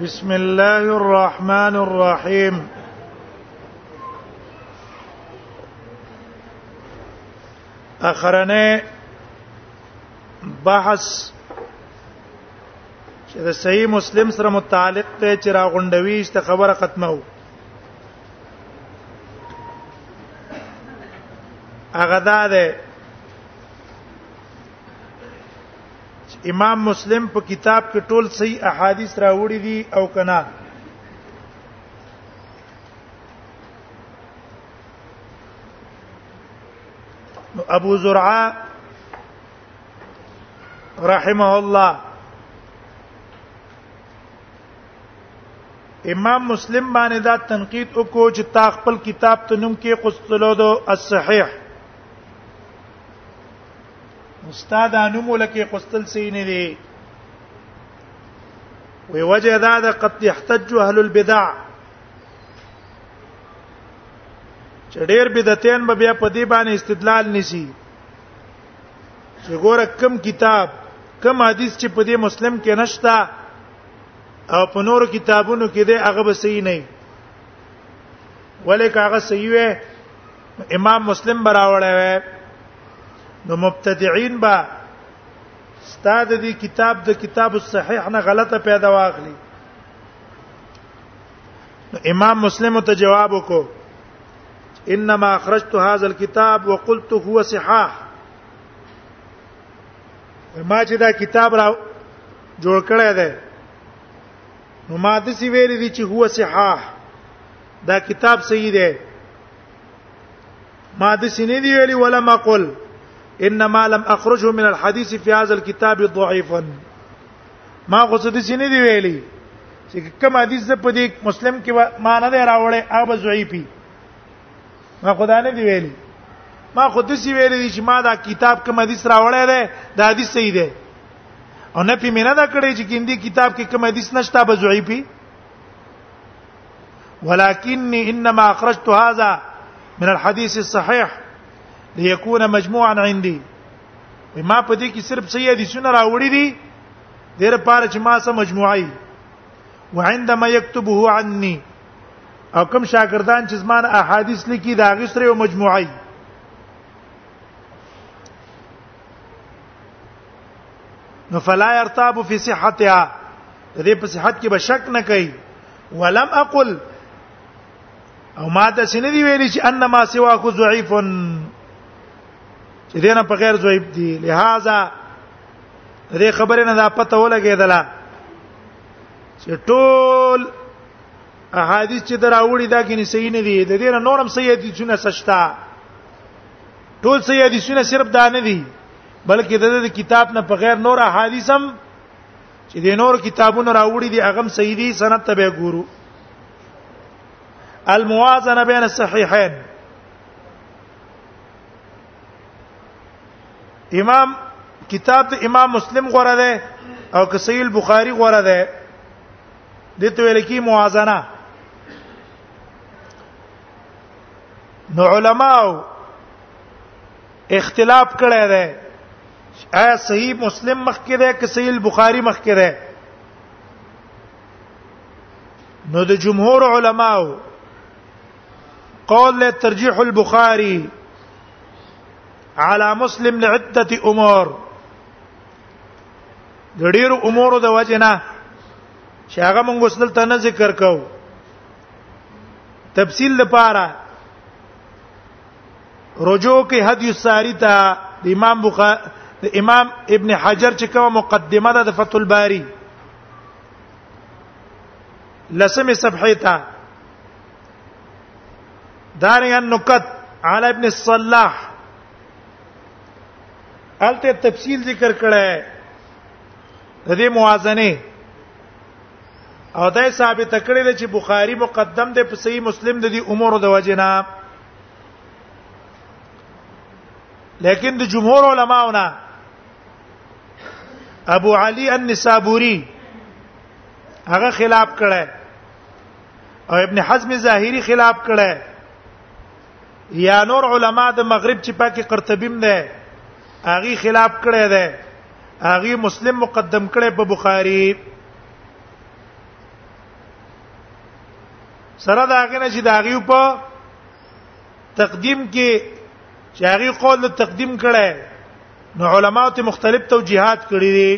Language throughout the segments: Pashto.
بسم الله الرحمن الرحيم اخرنه بحث چې د صحیح مسلم سره متعلق ته چې راغونډوي چې خبره ختمه وو هغه دا ده امام مسلم په کتاب کې ټول صحیح احادیث راوړي دي او کنا ابو زرعه رحمه الله امام مسلم باندې دا تنقید وکړو چې تا خپل کتاب ته نوم کې قصلو دو الصحیح استاد انمو لکه قستل سي نه دي وی وجه دا ده قد يحتج اهل البدع چې ډېر بدعتین به بیا په دې باندې استدلال نشي چې ګوره کم کتاب کم حدیث چې په دې مسلم کې نشتا او په نورو کتابونو کې دې هغه به صحیح نه ولیک هغه صحیح وي امام مسلم براوړی وي نو مبتدعين با استاد دې کتاب د کتاب الصحيح نه غلطه پیدا واخلي نو امام مسلم ته جواب وکړو انما اخرجت هذا الكتاب وقلت هو صحاح ما چې دا کتاب را جوړ کړی دی نو ما د سی ویلې دي چې هو صحاح دا کتاب صحیح دی ما د سینې دی ویلي ولم اقل انما لم اخرجه من الحديث في هذا الكتاب ضعيفا ما خو څه د سینې دی ویلي چې کوم حدیث د په دې مسلم کې ما نه دی راوړی او به ضعیفي ما خدا نه دی ویلي ما خو د سی ویلي چې ما دا کتاب کوم حدیث راوړی دی دا حدیث صحیح دی او نه پی مینه دا کړی چې کیندي کتاب کې کوم حدیث نشته به ضعیفي ولكني انما اخرجت هذا من الحديث الصحيح ليكون مجموعا عندي ما په دې کې صرف صحیح حدیثونه راوړي دي ډېر پاره چې ما سره مجموعي وعندما يكتبه عني او کوم شاګردان چې زمان احادیث لیکي دا غي سره یو مجموعي نو فلا يرتاب في صحتها د دې په صحت کې به شک نه کوي ولم اقل او ما ته سینې دی ویلي چې ان ما سوا کو ضعیف چې دینه په غیر ضعیف دی لہذا دې خبره نه دا پته ولګېدله چې ټول احادیث چې دراوړي دا کې نه صحیح نه دي د دې نه نورم صحیح دي چې نه سچتا ټول صحیح دي چې نه صرف دا نه دي بلکې د دې کتاب نه په غیر نور احادیث هم چې د نور کتابونو راوړي دي هغه صحیح دي سند ته به ګورو الموازنه بین الصحیحین امام کتاب ته امام مسلم غوړه ده او که صحیح البخاری غوړه ده د ته ویل کی موازنه نو علماو اختلاف کړی دی آیا صحیح مسلم مخ کې ده که صحیح البخاری مخ کې ده نو د جمهور علماو قول له ترجیح البخاری على مسلم لعده امور د ډیرو امور د وجنه چې هغه موږ وسدل ته نه ذکر کوو تفصیل لپاره رجوع کې هدي الساری ته د امام بخاری د امام ابن حجر چې کومه مقدمه ده د فتح الباری لسمه صفحه ته دارنګ نکت علی ابن الصلاح الته تفصیل ذکر کړه د دې موازنه او دا ثابت کړی چې بخاری مقدم دی په صحیح مسلم د دې امور د وجنه لیکن د جمهور علماونه ابو علي النسابوري هغه خلاف کړه او ابن حزم ظاهري خلاف کړه یا نور علما د مغرب چې پاکي قرطبیم ده هغه خلاف کړه ده هغه مسلم مقدم کړه په بخاری سره دا غنه چې دا غي په تقدیم کې چې هغه قول له تقدیم کړه نو علماو ته مختلف توجيهات کړی دي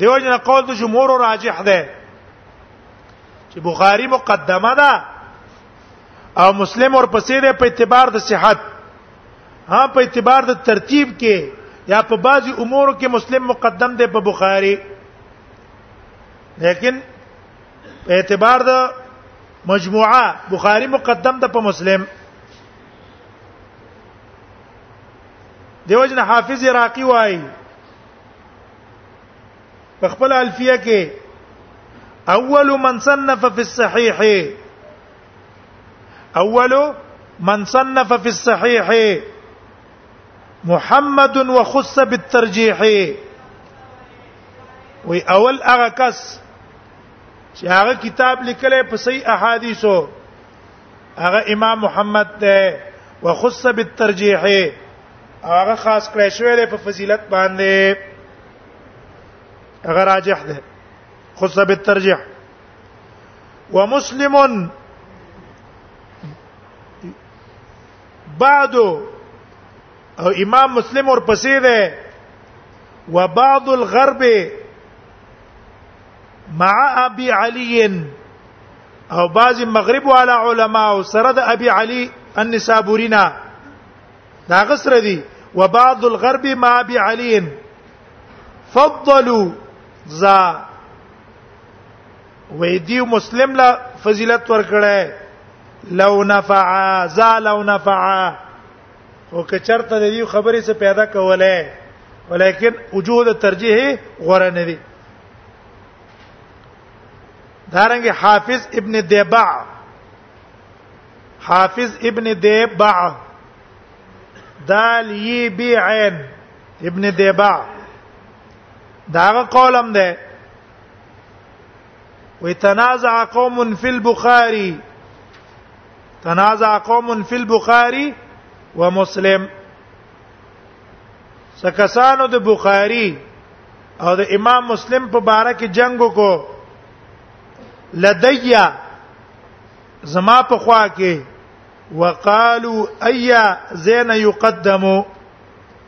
دیو جن قول د جمهور راجح ده چې بخاری مقدمه ده او مسلم ورپسې ده په اعتبار د صحت ها په اعتبار د ترتیب کې یا په بعضی امور کې مسلم مقدم دی په بخاری لیکن په اعتبار د مجموعه بخاری مقدم ده په مسلم دیوژن حافظ عراقی وای په خپل الفیه کې اول من صنف في الصحيح اولو من صنف في الصحيح محمد وخص بالترجيح وی اول هغه کس چې هغه کتاب لیکلی په صحیح احادیثو هغه امام محمد ده وخص بالترجیح هغه خاص کړی شوی دی په فضیلت باندې هغه راجح ده خص بالترجیح ومسلم بعضو او امام مسلم اور پسې و بعض الغرب مع ابي علي او بعض مغرب والا علماء سرد ابي علي النسابورينا دا غسر دي وبعض الغرب مع ابي علي فضلوا ذا وې دی مسلم له فضیلت ورکړې لو نفع ذا لو نفع او که چرته د دې خبرې څخه پیدا کوله ولیکن وجود ترجیح غوړه نه دي دارنګ حافظ ابن دیبع حافظ ابن دیبع دال ی بی عین ابن دیبع داغه قولم ده وتنازع قوم في البخاري تنازع قوم في البخاري ومسلم سکسانو د بخاری او د امام مسلم په باره کې جنگ وکړو لدیا زما په خوا کې وقالو ايا زين يقدمو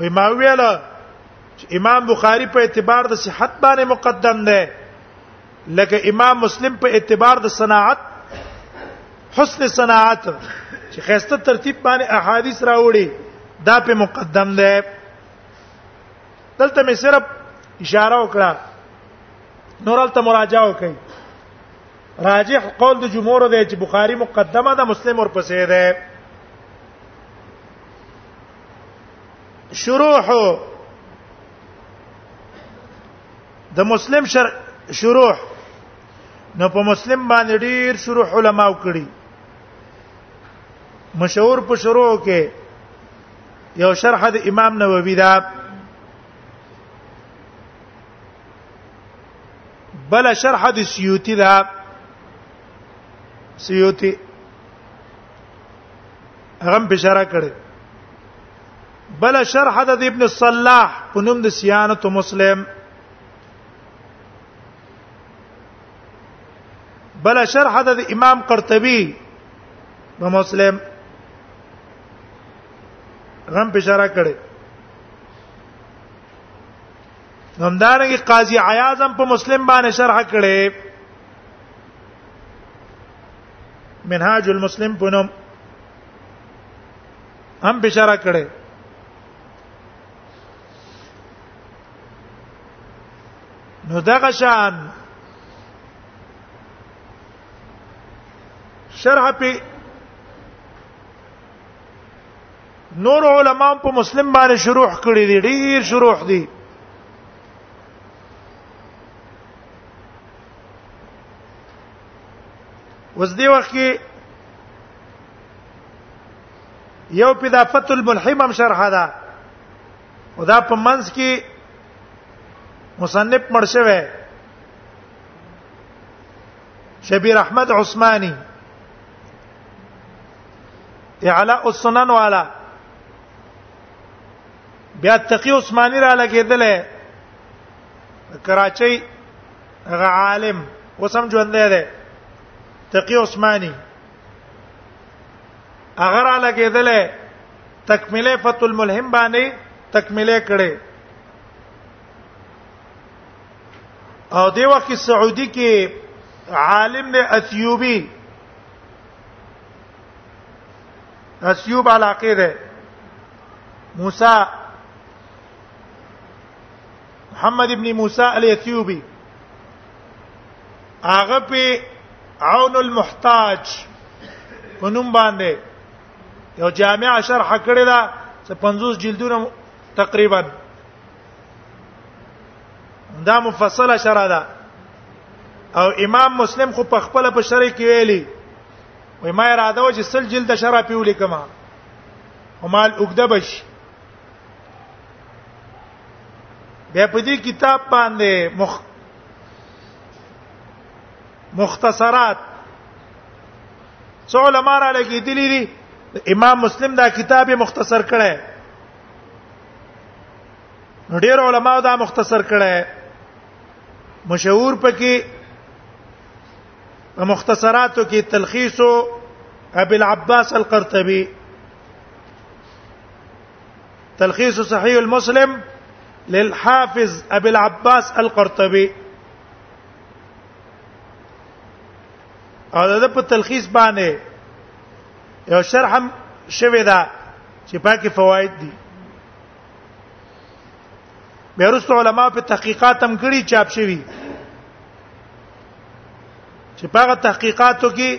وی ما ویل چې امام بخاری په اعتبار د صحت باندې مقدم دی لکه امام مسلم په اعتبار د صناعت حسن صناعت چې خسته ترتیب باندې احادیث راوړي دا په مقدم دی دلته مې صرف اشاره وکړه نورالته مراجعه وکړئ راجح قول د جمهور دی چې بخاری مقدمه ده مسلم ورپسې ده شروح د مسلم شر شروح نو په مسلم باندې ډیر شروح علما وکړي مشهور په شروع کې یو شرح د امام نووي دا بل شرح د سیوطي دا سیوطي هغه بشاره کړي بل شرح د ابن صلاح په نوم د سیانت مسلم بل شرح د امام قرطبي د مسلم غم بشاره کړي همدارنګه قاضي عیاض هم په مسلم باندې شرح کړي منهاج المسلم پونم هم بشاره کړي نو دغه شان شرح په نور علما په مسلم باندې شروح کړی دی ډیر شروح دی اوس دی وخت کې یو په د فتح الملحم هم شرح ده او دا په منځ کې مصنف مرشوه شبیر احمد عثماني اعلاء السنن والا بیا تقی عثماني را لګیدل کراچۍ هغه عالم وسم ژوند دی تقی عثماني هغه را لګیدل تکمله فتح الملهم باندې تکمله کړي او دی وخت سعودي کې عالم دی اثیوبي اسیوب علاقه ده موسی محمد ابن موسی الیتیوبی هغه په عون المحتاج ونوم باندې یو جامع شرح کړی دا چې 50 جلدونه تقریبا دا مفصله شرح ده او امام مسلم خو په خپل په شرح کې ویلي وای ما اراده و چې سل جلد شرح پیولې کما ومال وګدبش بیا په دې کتاب باندې مخ مختصرات څو علماء را لګی دي دي امام مسلم دا کتاب مختصر کړي نو ډیر علماء دا مختصر کړي مشهور پکې مختصراتو کې تلخیص ابو العباس القرطبي تلخيص صحيح المسلم للحافظ ابي العباس القرطبي او دا په تلخیص باندې یو شرح هم شوی دا چې پاکي فواید دي بیرست علما په تحقیقات هم کړي چاپ شوی چې پاغه تحقیقاتو کې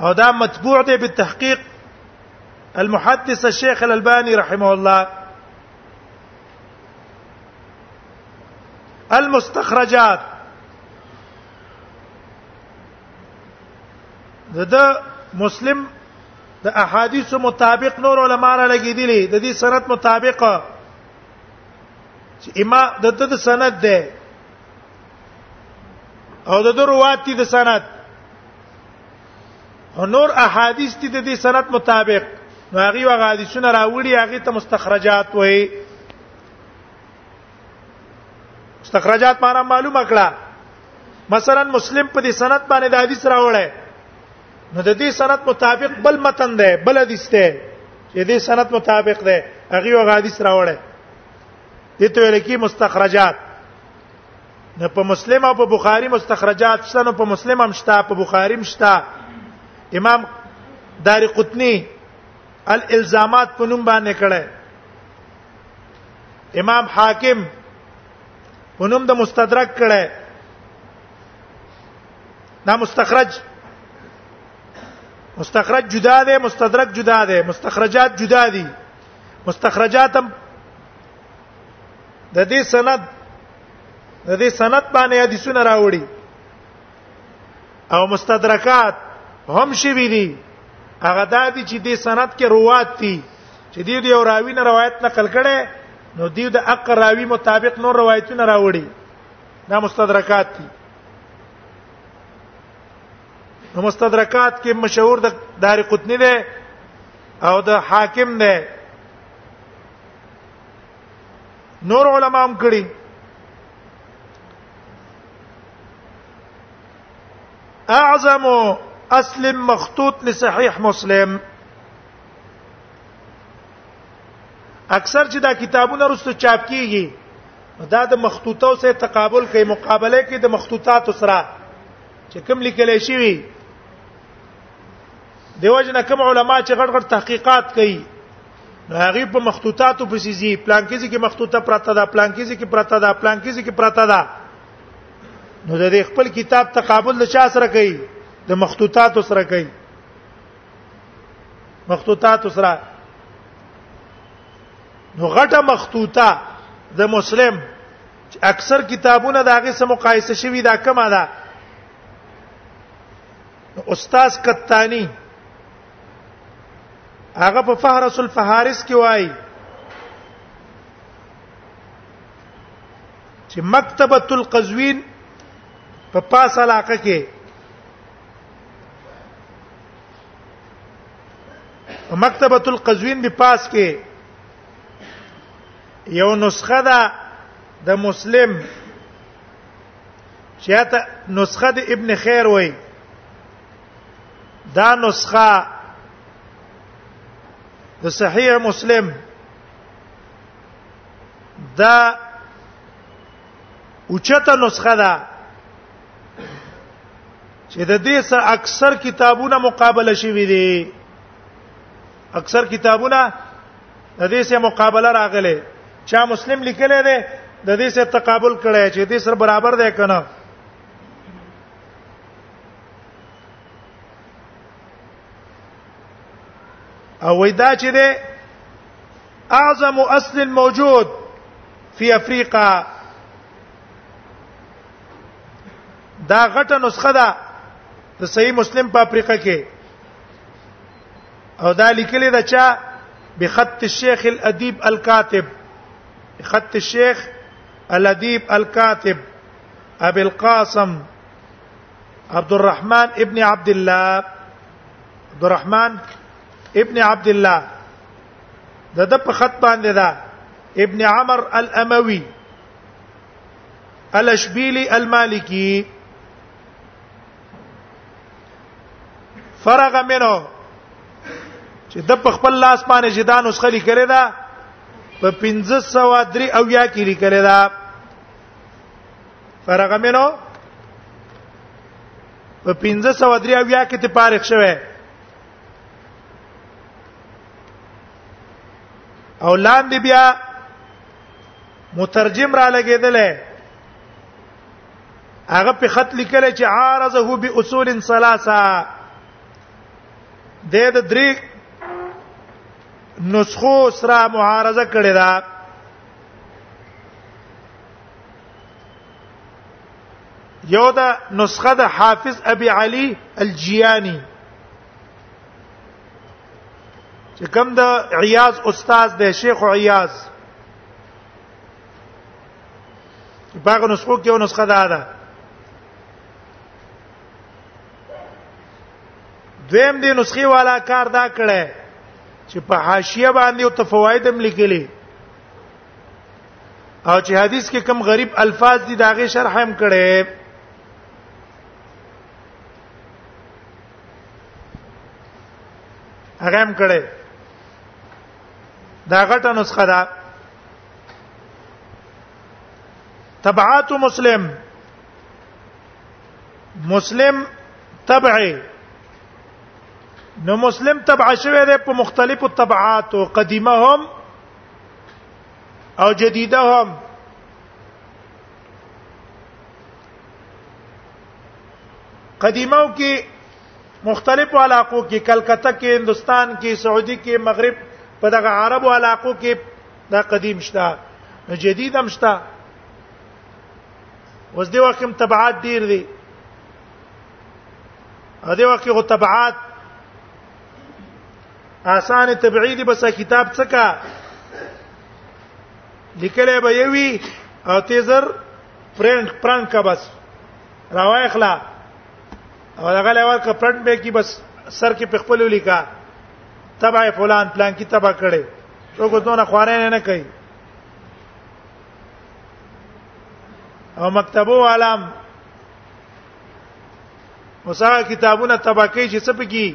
او دا متبوع دی په تحقیق المحدث الشيخ الألباني رحمه الله المستخرجات دا مسلم د احادیث مطابق نور علما را لګیدلی د دې سند مطابق چې امام د د سند ده او د دروات دي د سند او نور احادیث دي د دې سند مطابق نو هغه هغه حدیثونه راوړي هغه ته مستخرجات وایي مستخرجات معنا معلومه کړه مثلا مسلم په دې سند باندې د حدیث راوړی نو د دې سند مطابق بل متن دی بل حدیث دی چې دې سند مطابق دی هغه هغه حدیث راوړی دته ویل کی مستخرجات نه په مسلم او په بخاری مستخرجات شته نه په مسلم هم شته په بخاری هم شته امام دار قطنی الالزامات په نوم باندې کړه امام حاکم په نوم د مستدرک کړه دا مستخرج مستخرج جدا دی مستدرک جدا دی مستخرجات جدا دي مستخرجات هم د دې سند د دې سند باندې حدیثونه راوړي او مستدرکات هم شي وی دي هغه دا دي چې دې سند کې روات دي چې دې دې او راوی نه روایت نقل کړي نو دې د اق راوی مطابق نور روایتونه راوړي دا مستدرکات دي نو مستدرکات کې مشهور د دار قطنی ده او د حاکم ده نور علما هم کړي اعظم اصل مخطوط لصحيح مسلم اکثر چې دا کتابونه رسو چاپ کیږي دا د مخطوطو سره تقابل کوي مقابله کوي د مخطوطات سره چې کوم لیکل شي وي دیو جن کوم علما چې غړ غړ تحقیقات کوي هغه په مخطوطاتو پسې زی پلان کې کې مخطوطه پراته ده پلان کې کې پراته ده پلان کې کې پراته ده نو د خپل کتاب تقابل د چا سره کوي د مخطوطاتو سره کوي مخطوطاتو سره نو غټه مخطوطه د مسلم اکثر کتابونه د هغه سره مقایسه شوی دا کمه ده استاد کتانی هغه په فهرس الفهارس کې وایي چې مکتبه القزوین په پاس علاقه کې مکتبه القزوین په پاس کې یو نسخه ده د مسلم چې ته نسخه د ابن خیر وای دا نسخه د صحیح مسلم دا اوچته نسخه ده چې د دې سره اکثر کتابونه مقابله شوي دي اکثر کتابونه د دې سره مقابله راغله چا مسلم لیکلې ده د دې سره تقابل کړی چې دې سره برابر ده کنه او وای دا چې ده اعظم اصل موجود فی افریقا دا غټه نسخه ده د صحیح مسلم په افریقا کې او دا لیکلې ده چې بخط الشيخ الاديب الكاتب خط الشيخ الاديب الكاتب ابي القاسم عبد الرحمن ابن عبد الله عبد الرحمن ابن عبد الله د د په خط باندې دا ابن عمر الاموي الاشبيلي المالكي فرغ منه چې د په خپل لاس باندې چې دا نسخه لیکلې ده په 1503 او یا کې لیکلې ده فرغ منو په 1503 بیا کې ته فارغ شوه او لاندې بیا مترجم را لګیدل هغه په خط لیکل چې عارضه به اصول ثلاثه د دې درې نسخو سره معارضه کړې ده یو دا نسخه د حافظ ابي علي الجياني چې کوم د عیاض استاد د شیخ عیاض باغ نسخو کې یو نسخه ده ده دویم دی نسخي والا کار دا کړه چې په حاشیه باندې او تفواید هم لیکلي او چې حدیث کې کم غریب الفاظ دي داغه شرح هم کړي هغه هم کړي دا غټه نسخه ده تبعات مسلم مسلم تبعي نو مسلم تبع شوی دی په مختلفو طبعاتو قدیمهم او جديده هم قدیمو کې مختلفو علاقو کې کلکته کې هندستان کې سعودي کې مغرب په دغه عربو علاقو کې دا قدیم شته نو جدید هم شته اوس دی وخت تبعات ډیر دي هدا وخت غو تبعات آسان تبعیدی بس کتاب څکا لیکلې به یوي او تیزر پرنټ پرنټ کا بس راوای خلا او هغه لور کا پرنټ به کی بس سر کې په خپل لیکا تبع فلان پلان کی تبع کړي څوک دونه خوارې نه کوي او مکتبو عالم وسا کتابونه تبع کوي چې څه پکې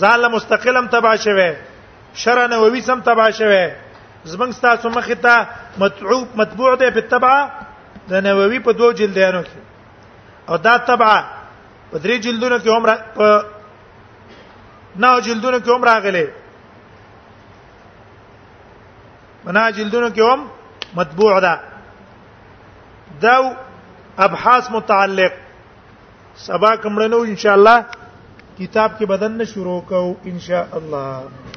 ځان له مستقلم تبع شوه شرع نووي سم تبع شوه زمنګ تاسو مخ ته متعوب متبوع ده په تبع د نووي په دوه جلدانو کې او دا تبع په درې جلدونو کې عمره په نو جلدونو کې عمره غلې منا جلدونو کې هم مطبوع ده دا ابحاث متعلق سبا کومړنو ان شاء الله کتاب کې بدن نه شروع کو ان شاء الله